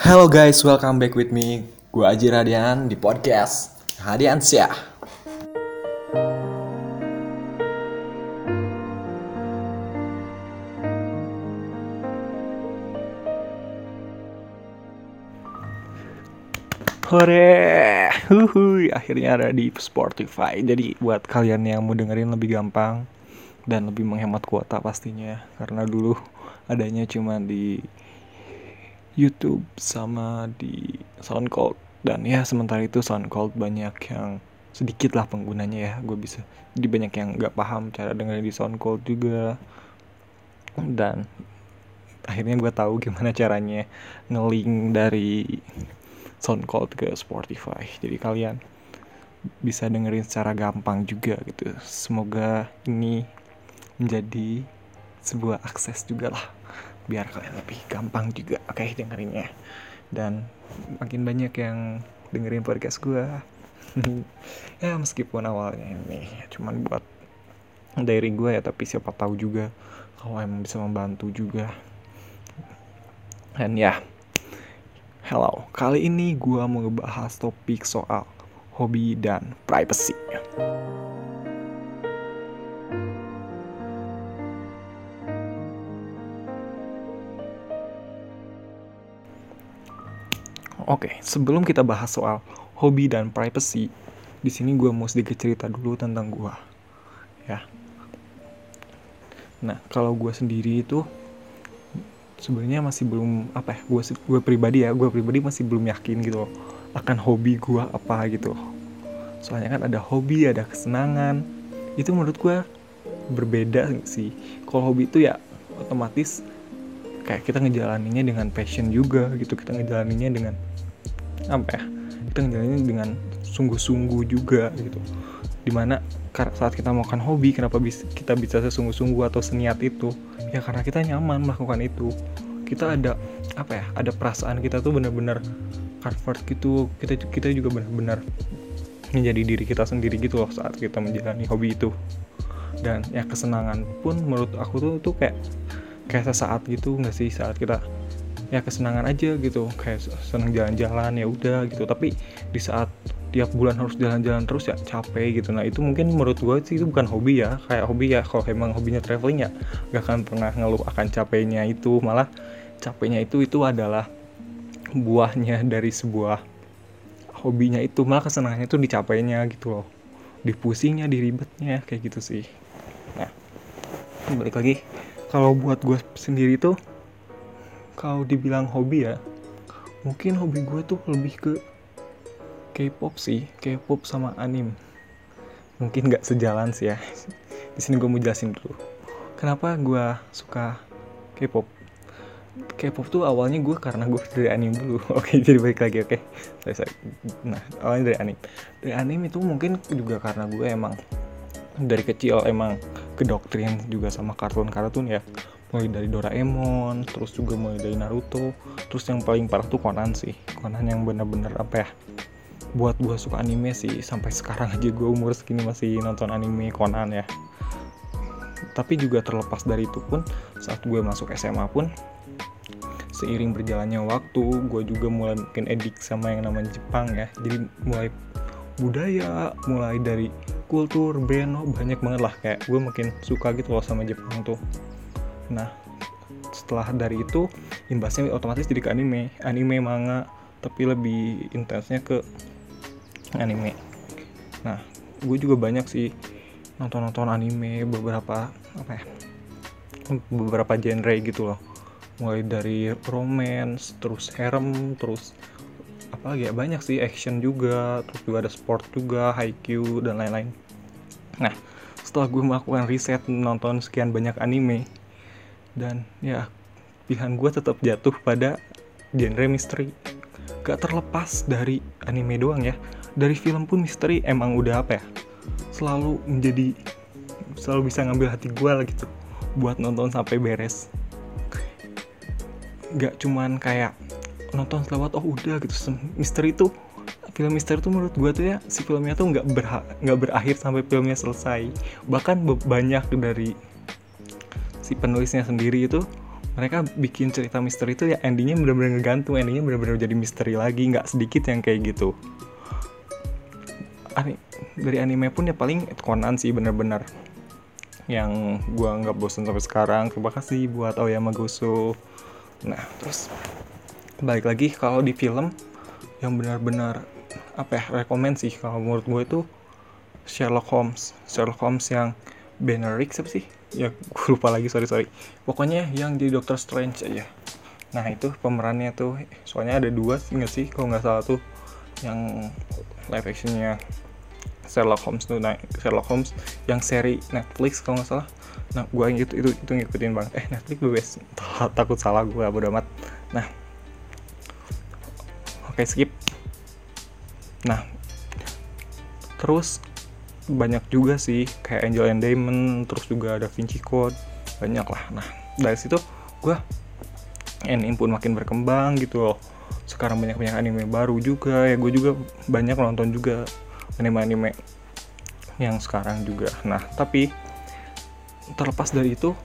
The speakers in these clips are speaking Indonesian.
Hello guys, welcome back with me. Gue Aji Radian di podcast Hadian Syah. Hore, huhuy, akhirnya ada di Spotify. Jadi buat kalian yang mau dengerin lebih gampang dan lebih menghemat kuota pastinya, karena dulu adanya cuma di YouTube sama di SoundCloud. Dan ya sementara itu SoundCloud banyak yang sedikit lah penggunanya ya. Gue bisa jadi banyak yang nggak paham cara dengerin di SoundCloud juga. Dan akhirnya gue tahu gimana caranya ngelink dari SoundCloud ke Spotify. Jadi kalian bisa dengerin secara gampang juga gitu. Semoga ini menjadi sebuah akses juga lah biar kalian lebih gampang juga oke okay, dengerinnya dan makin banyak yang dengerin podcast gue ya meskipun awalnya ini cuman buat dari gue ya tapi siapa tahu juga kalau emang bisa membantu juga. Dan ya hello. Kali ini gue mau ngebahas topik soal hobi dan privacy Oke, sebelum kita bahas soal hobi dan privacy, di sini gue mau sedikit cerita dulu tentang gue, ya. Nah, kalau gue sendiri itu sebenarnya masih belum apa ya, gue gue pribadi ya, gue pribadi masih belum yakin gitu akan hobi gue apa gitu. Soalnya kan ada hobi, ada kesenangan, itu menurut gue berbeda sih. Kalau hobi itu ya otomatis kayak kita ngejalaninnya dengan passion juga gitu kita ngejalaninnya dengan apa ya kita ngejalaninnya dengan sungguh-sungguh juga gitu. Di mana saat kita melakukan hobi kenapa bisa kita bisa sesungguh-sungguh atau seniat itu? Ya karena kita nyaman melakukan itu. Kita ada apa ya ada perasaan kita tuh benar-benar comfort gitu. Kita kita juga benar-benar menjadi diri kita sendiri gitu loh saat kita menjalani hobi itu. Dan ya kesenangan pun menurut aku tuh tuh kayak kayak sesaat gitu nggak sih saat kita ya kesenangan aja gitu. Kayak seneng jalan-jalan ya udah gitu. Tapi di saat tiap bulan harus jalan-jalan terus ya capek gitu. Nah itu mungkin menurut gue sih itu bukan hobi ya. Kayak hobi ya kalau emang hobinya traveling ya gak akan pernah ngeluh akan capeknya itu. Malah capeknya itu itu adalah buahnya dari sebuah hobinya itu. Malah kesenangannya itu dicapainya gitu loh. Dipusingnya diribetnya kayak gitu sih. Nah balik lagi. Kalau buat gue sendiri tuh kalau dibilang hobi ya mungkin hobi gue tuh lebih ke K-pop sih K-pop sama anim mungkin nggak sejalan sih ya. Di sini gue mau jelasin dulu. Kenapa gue suka K-pop? K-pop tuh awalnya gue karena gue dari anim dulu. Oke jadi baik lagi oke. Nah awalnya dari anim dari anim itu mungkin juga karena gue emang dari kecil emang kedoktrin juga sama kartun-kartun ya mulai dari Doraemon terus juga mulai dari Naruto. Terus yang paling parah tuh Conan sih. Conan yang bener-bener apa ya buat gue suka anime sih. Sampai sekarang aja gue umur segini masih nonton anime Conan ya. Tapi juga terlepas dari itu pun saat gue masuk SMA pun seiring berjalannya waktu gue juga mulai mungkin edik sama yang namanya Jepang ya. Jadi mulai budaya mulai dari kultur band oh, banyak banget lah. Kayak gue makin suka gitu loh sama Jepang tuh nah setelah dari itu imbasnya otomatis jadi ke anime. Anime manga tapi lebih intensnya ke anime. Nah gue juga banyak sih nonton-nonton anime beberapa apa ya beberapa genre gitu loh. Mulai dari romance terus harem terus apa lagi ya banyak sih action juga terus juga ada sport juga haiku dan lain-lain. Nah setelah gue melakukan riset nonton sekian banyak anime dan ya pilihan gue tetap jatuh pada genre misteri. Gak terlepas dari anime doang ya. Dari film pun misteri emang udah apa ya? Selalu menjadi selalu bisa ngambil hati gue lah gitu buat nonton sampai beres. Gak cuman kayak nonton selewat oh udah gitu misteri tuh film misteri tuh menurut gue tuh ya si filmnya tuh nggak berha nggak berakhir sampai filmnya selesai. Bahkan banyak dari si penulisnya sendiri itu mereka bikin cerita misteri itu ya endingnya bener-bener ngegantung endingnya bener-bener jadi misteri lagi nggak sedikit yang kayak gitu. Ani, dari anime pun ya paling Conan sih bener-bener. Yang gua nggak bosan sampai sekarang terima kasih buat Aoyama Goso. Nah terus balik lagi kalau di film yang benar-benar apa ya rekomend sih kalau menurut gue itu Sherlock Holmes. Sherlock Holmes yang Benedict siapa sih ya gue lupa lagi sorry sorry. Pokoknya yang di Doctor Strange aja. Nah itu pemerannya tuh soalnya ada dua sih nggak sih? Kalau nggak salah tuh yang live actionnya Sherlock Holmes tuh. Nah Sherlock Holmes yang seri Netflix kalau nggak salah. Nah gue itu itu itu ngikutin banget. Eh Netflix bebas takut salah gue bodo amat. Nah oke skip. Nah terus banyak juga sih kayak Angel and Demon terus juga ada Vinci Code banyak lah. Nah dari situ gue anime pun makin berkembang gitu loh. Sekarang banyak banyak anime baru juga ya gue juga banyak nonton juga anime-anime yang sekarang juga. Nah tapi terlepas dari itu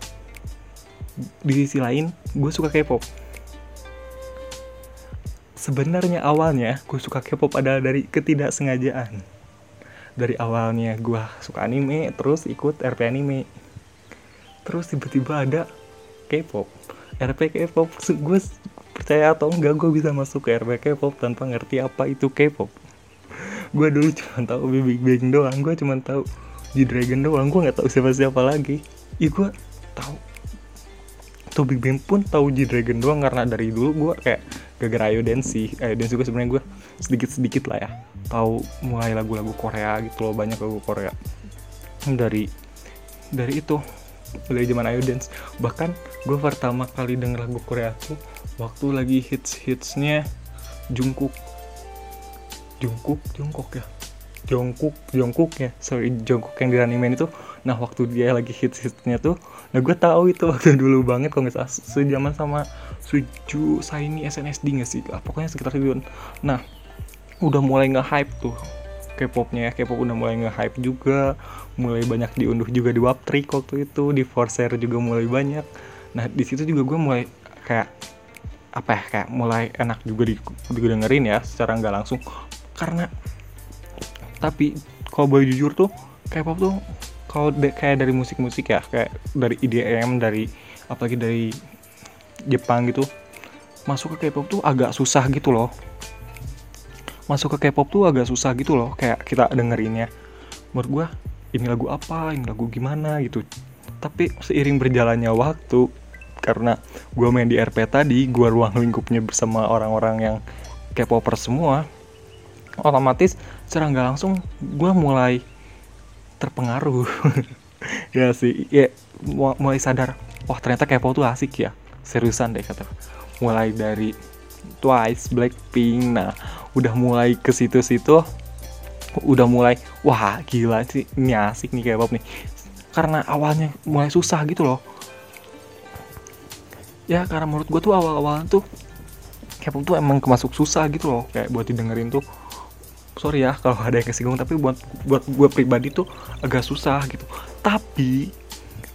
di sisi lain gue suka K-pop. Sebenarnya awalnya gue suka K-pop adalah dari ketidaksengajaan dari awalnya gue suka anime terus ikut RP anime. Terus tiba-tiba ada K-pop. RP K-pop gue percaya atau enggak gue bisa masuk ke RP K-pop tanpa ngerti apa itu K-pop. Gue dulu cuma tahu Big Bang doang gue cuma tahu di Dragon doang gue nggak tahu siapa siapa lagi. Ya gue tahu. Tuh Big Bang pun tahu G Dragon doang karena dari dulu gue kayak gara-gara Ayo Dance sih. Ayo Dance juga sebenarnya gue sedikit sedikit lah ya. Tahu mulai lagu-lagu Korea gitu loh banyak lagu Korea. Dari dari itu dari zaman Ayo Dance bahkan gue pertama kali denger lagu Korea tuh waktu lagi hits hitsnya Jungkook. Jungkook? Jungkook ya? Jungkook Jungkook ya? Sorry Jungkook yang di anime itu. Nah waktu dia lagi hits hitsnya tuh nah gue tahu itu waktu dulu banget kalau nggak sejaman sama Suju Saini SNSD nggak sih? Ah, pokoknya sekitar itu nah udah mulai nge-hype tuh. K-popnya ya K-pop udah mulai nge-hype juga. Mulai banyak diunduh juga di Waptrick waktu itu di Forshare juga mulai banyak. Nah di situ juga gue mulai kayak apa ya kayak mulai enak juga di, didengerin ya secara nggak langsung. Karena tapi kalau boleh jujur tuh K-pop tuh kalau kayak dari musik-musik ya kayak dari IDM dari apalagi dari Jepang gitu masuk ke K-pop tuh agak susah gitu loh masuk ke K-pop tuh agak susah gitu loh kayak kita dengerinnya. Menurut gua ini lagu apa ini lagu gimana gitu. Tapi seiring berjalannya waktu karena gua main di RP tadi gua ruang lingkupnya bersama orang-orang yang K-popper semua otomatis secara nggak langsung gue mulai terpengaruh. Ya sih ya mulai sadar wah ternyata K-pop tuh asik ya. Seriusan deh kata mulai dari Twice, Blackpink, nah udah mulai ke situ-situ udah mulai wah gila sih ini asik nih K-pop nih. Karena awalnya mulai susah gitu loh. Ya karena menurut gue tuh awal-awal tuh K-pop tuh emang kemasuk susah gitu loh. Kayak buat didengerin tuh sorry ya kalau ada yang kesinggung tapi buat buat gue pribadi tuh agak susah gitu. Tapi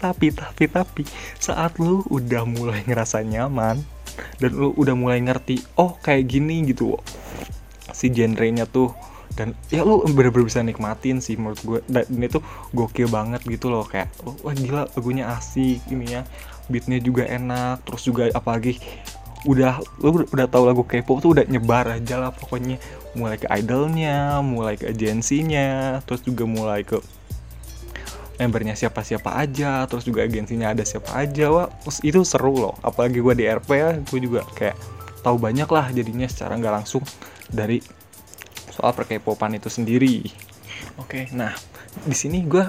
tapi tapi tapi saat lu udah mulai ngerasa nyaman dan lu udah mulai ngerti oh kayak gini gitu si genrenya tuh. Dan ya lu bener-bener bisa nikmatin sih menurut gue dan ini tuh gokil banget gitu loh kayak wah gila lagunya asik ini ya. Beatnya juga enak terus juga apalagi udah lu udah tahu lagu K-pop tuh udah nyebar aja lah pokoknya. Mulai ke idolnya, mulai ke agensinya, terus juga mulai ke membernya siapa-siapa aja, terus juga agensinya ada siapa aja, wah itu seru loh. Apalagi gue di RP ya, gue juga kayak tahu banyak lah jadinya secara nggak langsung dari soal perkepopan itu sendiri. Oke, nah di sini gue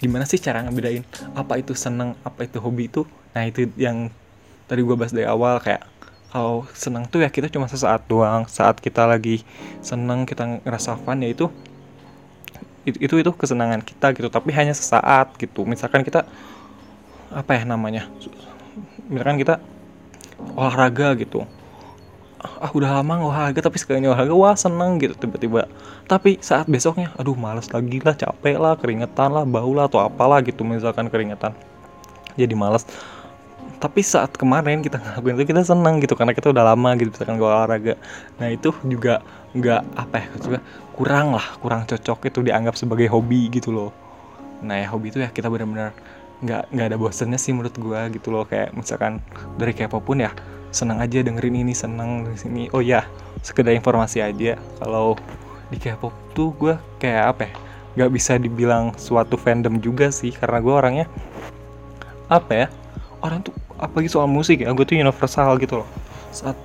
gimana sih cara ngebedain apa itu seneng, apa itu hobi itu? Nah itu yang tadi gue bahas dari awal kayak kalau senang tuh ya kita cuma sesaat doang saat kita lagi senang kita ngerasa fun ya itu itu itu kesenangan kita gitu tapi hanya sesaat gitu misalkan kita apa ya namanya misalkan kita olahraga gitu ah udah lama nggak olahraga tapi sekalinya olahraga wah seneng gitu tiba-tiba. Tapi saat besoknya aduh males lagi lah capek lah keringetan lah bau lah atau apalah gitu misalkan keringetan. Jadi males. Tapi saat kemarin kita ngelakuin itu kita senang gitu karena kita udah lama gitu misalkan gue olahraga. Nah itu juga nggak apa ya juga kurang lah kurang cocok itu dianggap sebagai hobi gitu loh. Nah ya hobi itu ya kita benar-benar nggak nggak ada bosannya sih menurut gue gitu loh. Kayak misalkan dari K-pop pun ya senang aja dengerin ini senang di sini oh ya sekedar informasi aja. Kalau di K-pop tuh gue kayak apa ya nggak bisa dibilang suatu fandom juga sih karena gue orangnya apa ya orang tuh apalagi soal musik ya gue tuh universal gitu loh. Saat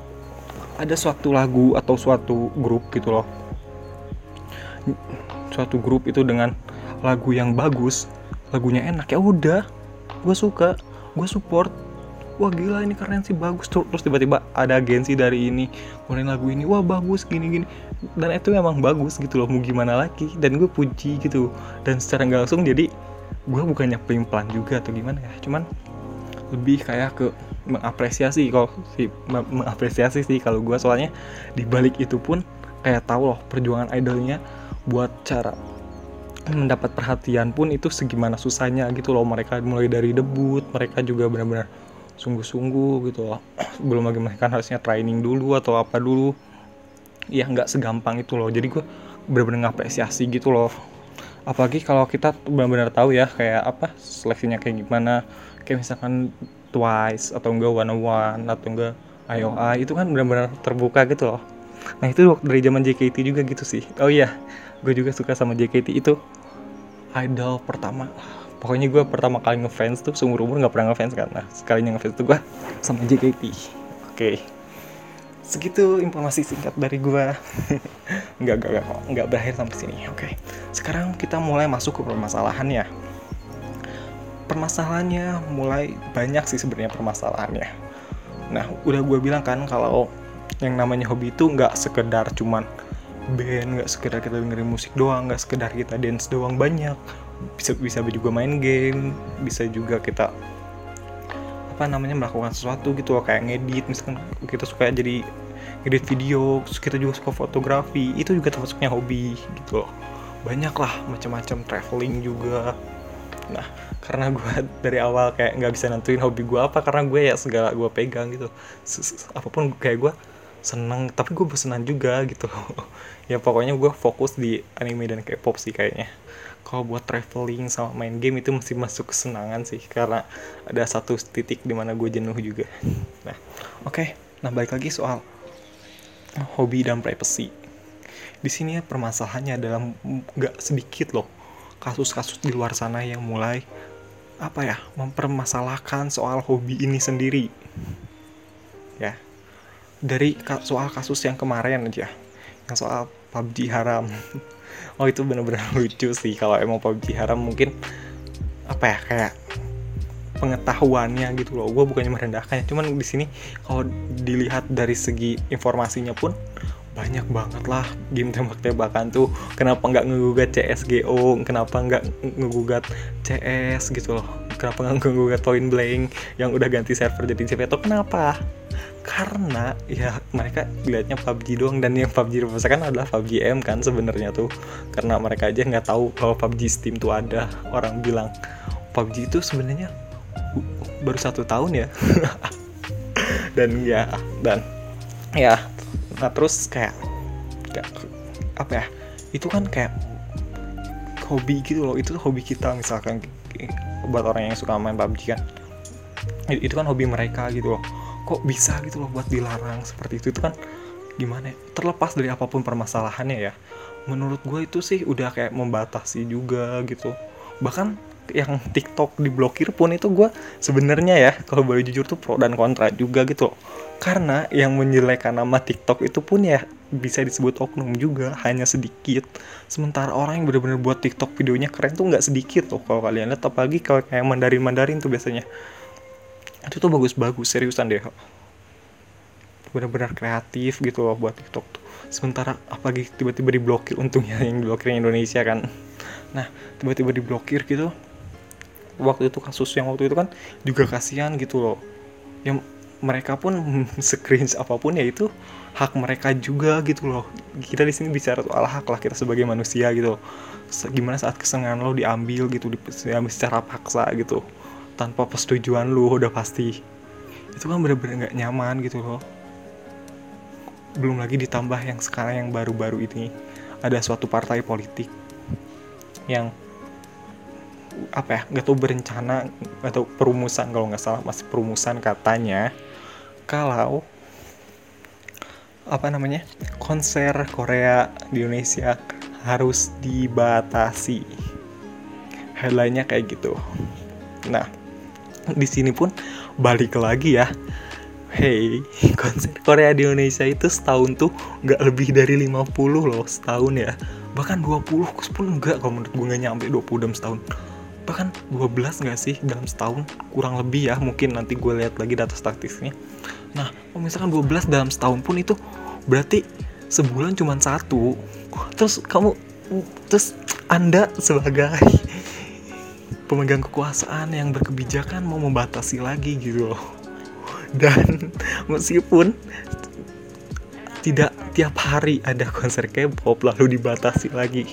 ada suatu lagu atau suatu grup gitu loh. Suatu grup itu dengan lagu yang bagus lagunya enak ya udah gue suka gue support wah gila ini keren sih bagus. Terus tiba-tiba ada agensi dari ini kemudian lagu ini. Wah bagus gini gini dan itu memang bagus gitu loh mau gimana lagi. Dan gue puji gitu. Dan secara nggak langsung jadi gue bukannya pelin-pelan juga atau gimana ya. Cuman lebih kayak ke mengapresiasi kalau sih mengapresiasi sih kalau gue. Soalnya di balik itu pun kayak tahu loh perjuangan idolnya buat cara mendapat perhatian pun itu segimana susahnya gitu loh. Mereka mulai dari debut mereka juga benar-benar sungguh-sungguh gitu. Loh belum lagi mereka harusnya training dulu atau apa dulu. Ya nggak segampang itu loh. Jadi gue benar-benar ngapresiasi gitu loh. Apalagi kalau kita benar-benar tahu ya kayak apa seleksinya kayak gimana. Kayak misalkan Twice atau enggak One One atau enggak IOI itu kan benar-benar terbuka gitu loh. Nah itu dari zaman JKT juga gitu sih. Oh iya gue juga suka sama JKT itu. Idol pertama pokoknya gue pertama kali ngefans tuh seumur umur nggak pernah ngefans karena sekalinya ngefans tuh gue sama JKT oke. Okay. segitu informasi singkat dari gue nggak nggak nggak nggak berakhir sampai sini. Oke. Okay. sekarang kita mulai masuk ke permasalahannya permasalahannya mulai banyak sih sebenarnya permasalahannya. Nah udah gue bilang kan kalau yang namanya hobi itu nggak sekedar cuman band nggak sekedar kita dengerin musik doang nggak sekedar kita dance doang banyak. Bisa bisa juga main game bisa juga kita apa namanya melakukan sesuatu gitu loh kayak ngedit misalkan kita suka jadi ngedit video terus kita juga suka fotografi itu juga termasuknya hobi gitu loh. Banyak lah macam-macam traveling juga. Nah karena gue dari awal kayak nggak bisa nentuin hobi gue apa karena gue ya segala gue pegang gitu. Apa pun kayak gue seneng tapi gue bosenan juga gitu. Ya pokoknya gue fokus di anime dan K-pop sih kayaknya. Kalau buat traveling sama main game itu masih masuk kesenangan sih karena ada satu titik di mana gue jenuh juga. Nah oke okay. nah balik lagi soal hobi dan privacy. Di sini ya permasalahannya adalah nggak sedikit loh kasus-kasus di luar sana yang mulai apa ya mempermasalahkan soal hobi ini sendiri. Ya dari soal kasus yang kemarin aja yang soal PUBG haram. Oh itu bener-bener lucu sih kalau emang PUBG haram mungkin apa ya kayak pengetahuannya gitu loh. Gue bukannya merendahkannya cuman di sini kalau dilihat dari segi informasinya pun banyak banget lah game tembak-tembakan tuh. Kenapa nggak ngegugat CSGO kenapa nggak ngegugat CS gitu loh? Kenapa nggak ngegugat Point Blank yang udah ganti server jadi CPTO kenapa karena ya mereka lihatnya PUBG doang dan yang PUBG kan adalah PUBG M kan sebenarnya tuh. Karena mereka aja nggak tahu kalau PUBG Steam tuh ada. Orang bilang PUBG itu sebenarnya baru satu tahun ya. Dan ya dan ya nah terus kayak, kayak apa ya itu kan kayak hobi gitu loh. Itu hobi kita misalkan buat orang yang suka main PUBG kan. Itu kan hobi mereka gitu loh kok bisa gitu loh buat dilarang seperti itu? Itu kan gimana ya? terlepas dari apa pun permasalahannya ya menurut gue itu sih udah kayak membatasi juga gitu. Bahkan yang TikTok diblokir pun itu gue sebenarnya ya kalau boleh jujur tuh pro dan kontra juga gitu loh. karena yang menjelekan nama TikTok itu pun ya bisa disebut oknum juga hanya sedikit. Sementara orang yang benar-benar buat TikTok videonya keren tuh nggak sedikit loh kalau kalian lihat. Apalagi kalau kayak Mandarin Mandarin tuh biasanya itu tuh bagus-bagus seriusan deh. Benar-benar kreatif gitu loh buat TikTok tuh. Sementara apalagi tiba-tiba diblokir untungnya yang diblokir Indonesia kan. Nah tiba-tiba diblokir gitu waktu itu kasus yang waktu itu kan juga kasihan gitu loh. Yang mereka pun screen apa pun ya itu hak mereka juga gitu loh. Kita di sini bicara soal hak lah kita sebagai manusia gitu gimana saat kesenangan lo diambil gitu diambil secara paksa gitu tanpa persetujuan lu udah pasti. Itu kan bener-bener nggak nyaman gitu loh. Belum lagi ditambah yang sekarang yang baru-baru ini ada suatu partai politik yang apa ya nggak tahu berencana tahu perumusan kalau nggak salah masih perumusan katanya kalau apa namanya konser Korea di Indonesia harus dibatasi. Headline-nya kayak gitu. Nah di sini pun balik lagi ya Hey, konser Korea di Indonesia itu setahun tuh nggak lebih dari 50 loh setahun ya. Bahkan 20 pun enggak kalau menurut gue nggak nyampe 20 dalam setahun. Bahkan 12 nggak sih dalam setahun kurang lebih ya mungkin nanti gue lihat lagi data statistiknya. Nah, kalau misalkan 12 dalam setahun pun itu berarti sebulan cuma satu. Terus kamu terus Anda sebagai pemegang kekuasaan yang berkebijakan mau membatasi lagi gitu loh. Dan meskipun tidak tiap hari ada konser K-pop lalu dibatasi lagi.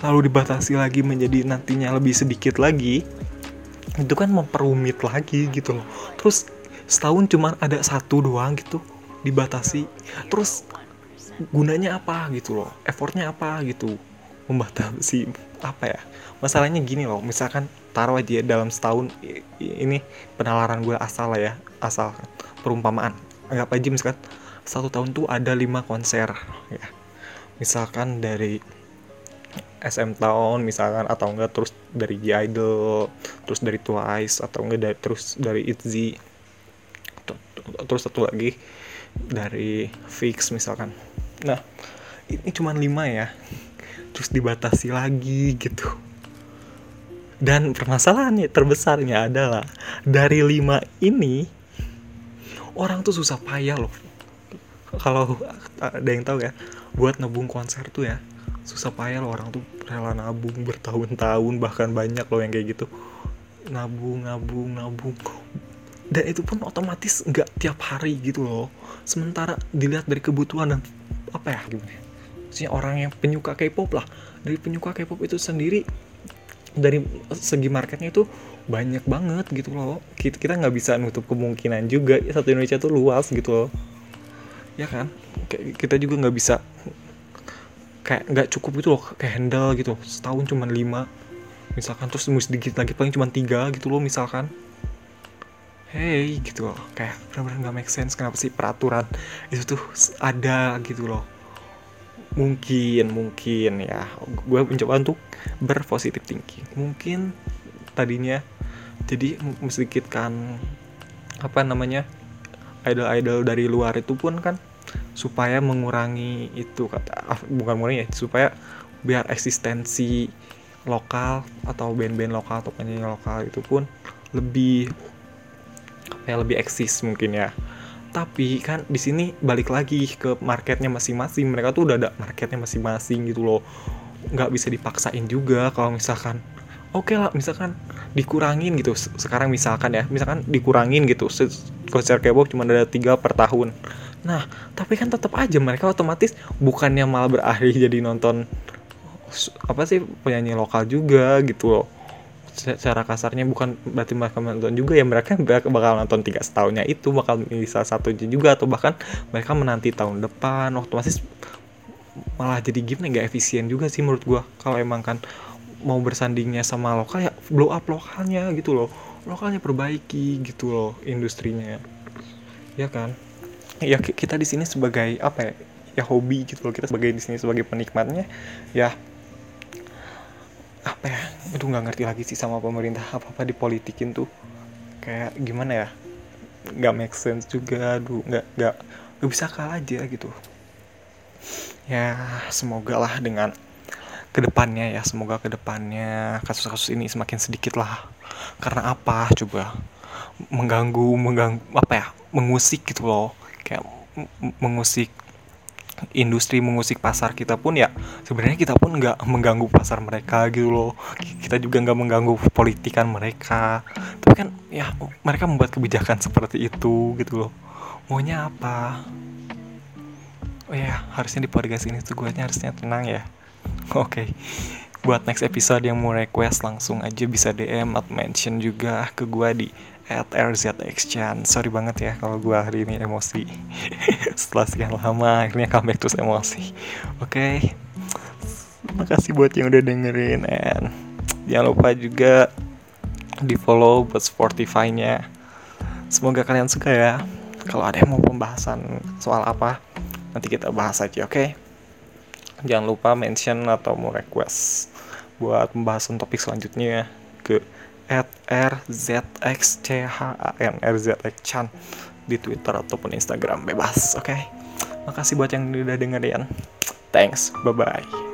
Lalu dibatasi lagi menjadi nantinya lebih sedikit lagi itu kan memperumit lagi gitu loh. Terus setahun cuma ada satu doang gitu dibatasi. Terus gunanya apa gitu loh? Effortnya apa gitu membatasi apa ya masalahnya gini loh misalkan taruh aja dalam setahun ini penalaran gue asal lah ya asal perumpamaan. Anggap aja misalkan satu tahun tuh ada lima konser ya. Misalkan dari SM Town misalkan atau enggak terus dari G Idol terus dari Twice atau enggak dari, terus dari ITZY terus satu lagi dari Fix misalkan. Nah ini cuma lima ya terus dibatasi lagi gitu. Dan permasalahannya terbesarnya adalah dari lima ini orang tuh susah payah loh. Kalau ada yang tahu ya, buat nabung konser tuh ya susah payah loh orang tuh rela nabung bertahun-tahun bahkan banyak loh yang kayak gitu. Nabung nabung nabung. Dan itu pun otomatis nggak tiap hari gitu loh. Sementara dilihat dari kebutuhan dan apa ya gimana maksudnya orang yang penyuka K-pop lah. Dari penyuka K-pop itu sendiri dari segi marketnya itu banyak banget gitu loh. Kita nggak bisa nutup kemungkinan juga satu Indonesia tuh luas gitu loh. Ya kan? Kita juga nggak bisa kayak nggak cukup gitu loh kayak handle gitu. Setahun cuma lima misalkan. Terus mesti sedikit lagi paling cuma tiga gitu loh misalkan. Hey gitu loh. Kayak benar-benar nggak make sense kenapa sih peraturan itu tuh ada gitu loh mungkin mungkin ya. Gue mencoba untuk berpositif thinking. Mungkin tadinya jadi kan apa namanya idol-idol dari luar itu pun kan supaya mengurangi itu kata ah, bukan mengurangi ya supaya biar eksistensi lokal atau band-band lokal atau penyanyi lokal itu pun lebih kayak lebih eksis mungkin ya tapi kan di sini balik lagi ke marketnya masing-masing. Mereka tuh udah ada marketnya masing-masing gitu loh. Nggak bisa dipaksain juga kalau misalkan oke okay lah misalkan dikurangin gitu. Sekarang misalkan ya misalkan dikurangin gitu. Konser K-pop cuma ada tiga per tahun. Nah tapi kan tetap aja mereka otomatis bukannya malah berakhir jadi nonton apa sih penyanyi lokal juga gitu loh secara kasarnya bukan berarti mereka menonton juga ya mereka bakal nonton tiga setahunnya itu bakal bisa satu juga atau bahkan mereka menanti tahun depan. Otomatis malah jadi gimana nggak efisien juga sih menurut gua. Kalau emang kan mau bersandingnya sama lokal ya blow up lokalnya gitu loh. Lokalnya perbaiki gitu loh industrinya. Ya kan? Ya kita di sini sebagai apa ya? Ya hobi gitu loh. Kita sebagai di sini sebagai penikmatnya ya apa ya? Aduh nggak ngerti lagi sih sama pemerintah. Apa apa dipolitikin tuh. Kayak gimana ya? Nggak make sense juga. Aduh nggak nggak nggak bisa kalah aja gitu. Ya semoga lah dengan ke depannya ya. Semoga ke depannya kasus-kasus ini semakin sedikit lah. Karena apa? Coba mengganggu mengganggu apa ya? Mengusik gitu loh. Kayak mengusik industri mengusik pasar kita pun ya sebenarnya kita pun nggak mengganggu pasar mereka gitu loh. Kita juga nggak mengganggu politikan mereka. Tapi kan ya mereka membuat kebijakan seperti itu gitu loh. Maunya apa? Oh ya harusnya di podcast ini tuh gue harusnya tenang ya. Oke. okay. Buat next episode yang mau request langsung aja bisa DM atau mention juga ke gue di at rzxchan sorry banget ya kalau gue hari ini emosi. Setelah sekian lama akhirnya comeback terus emosi. Oke. Okay. makasih buat yang udah dengerin and jangan lupa juga di follow buat Spotify-nya. Semoga kalian suka ya. Kalau ada yang mau pembahasan soal apa nanti kita bahas aja oke? Okay? jangan lupa mention atau mau request buat pembahasan topik selanjutnya ke at rzxchan rzxchan di Twitter ataupun Instagram bebas oke okay? makasih buat yang udah dengerin thanks bye bye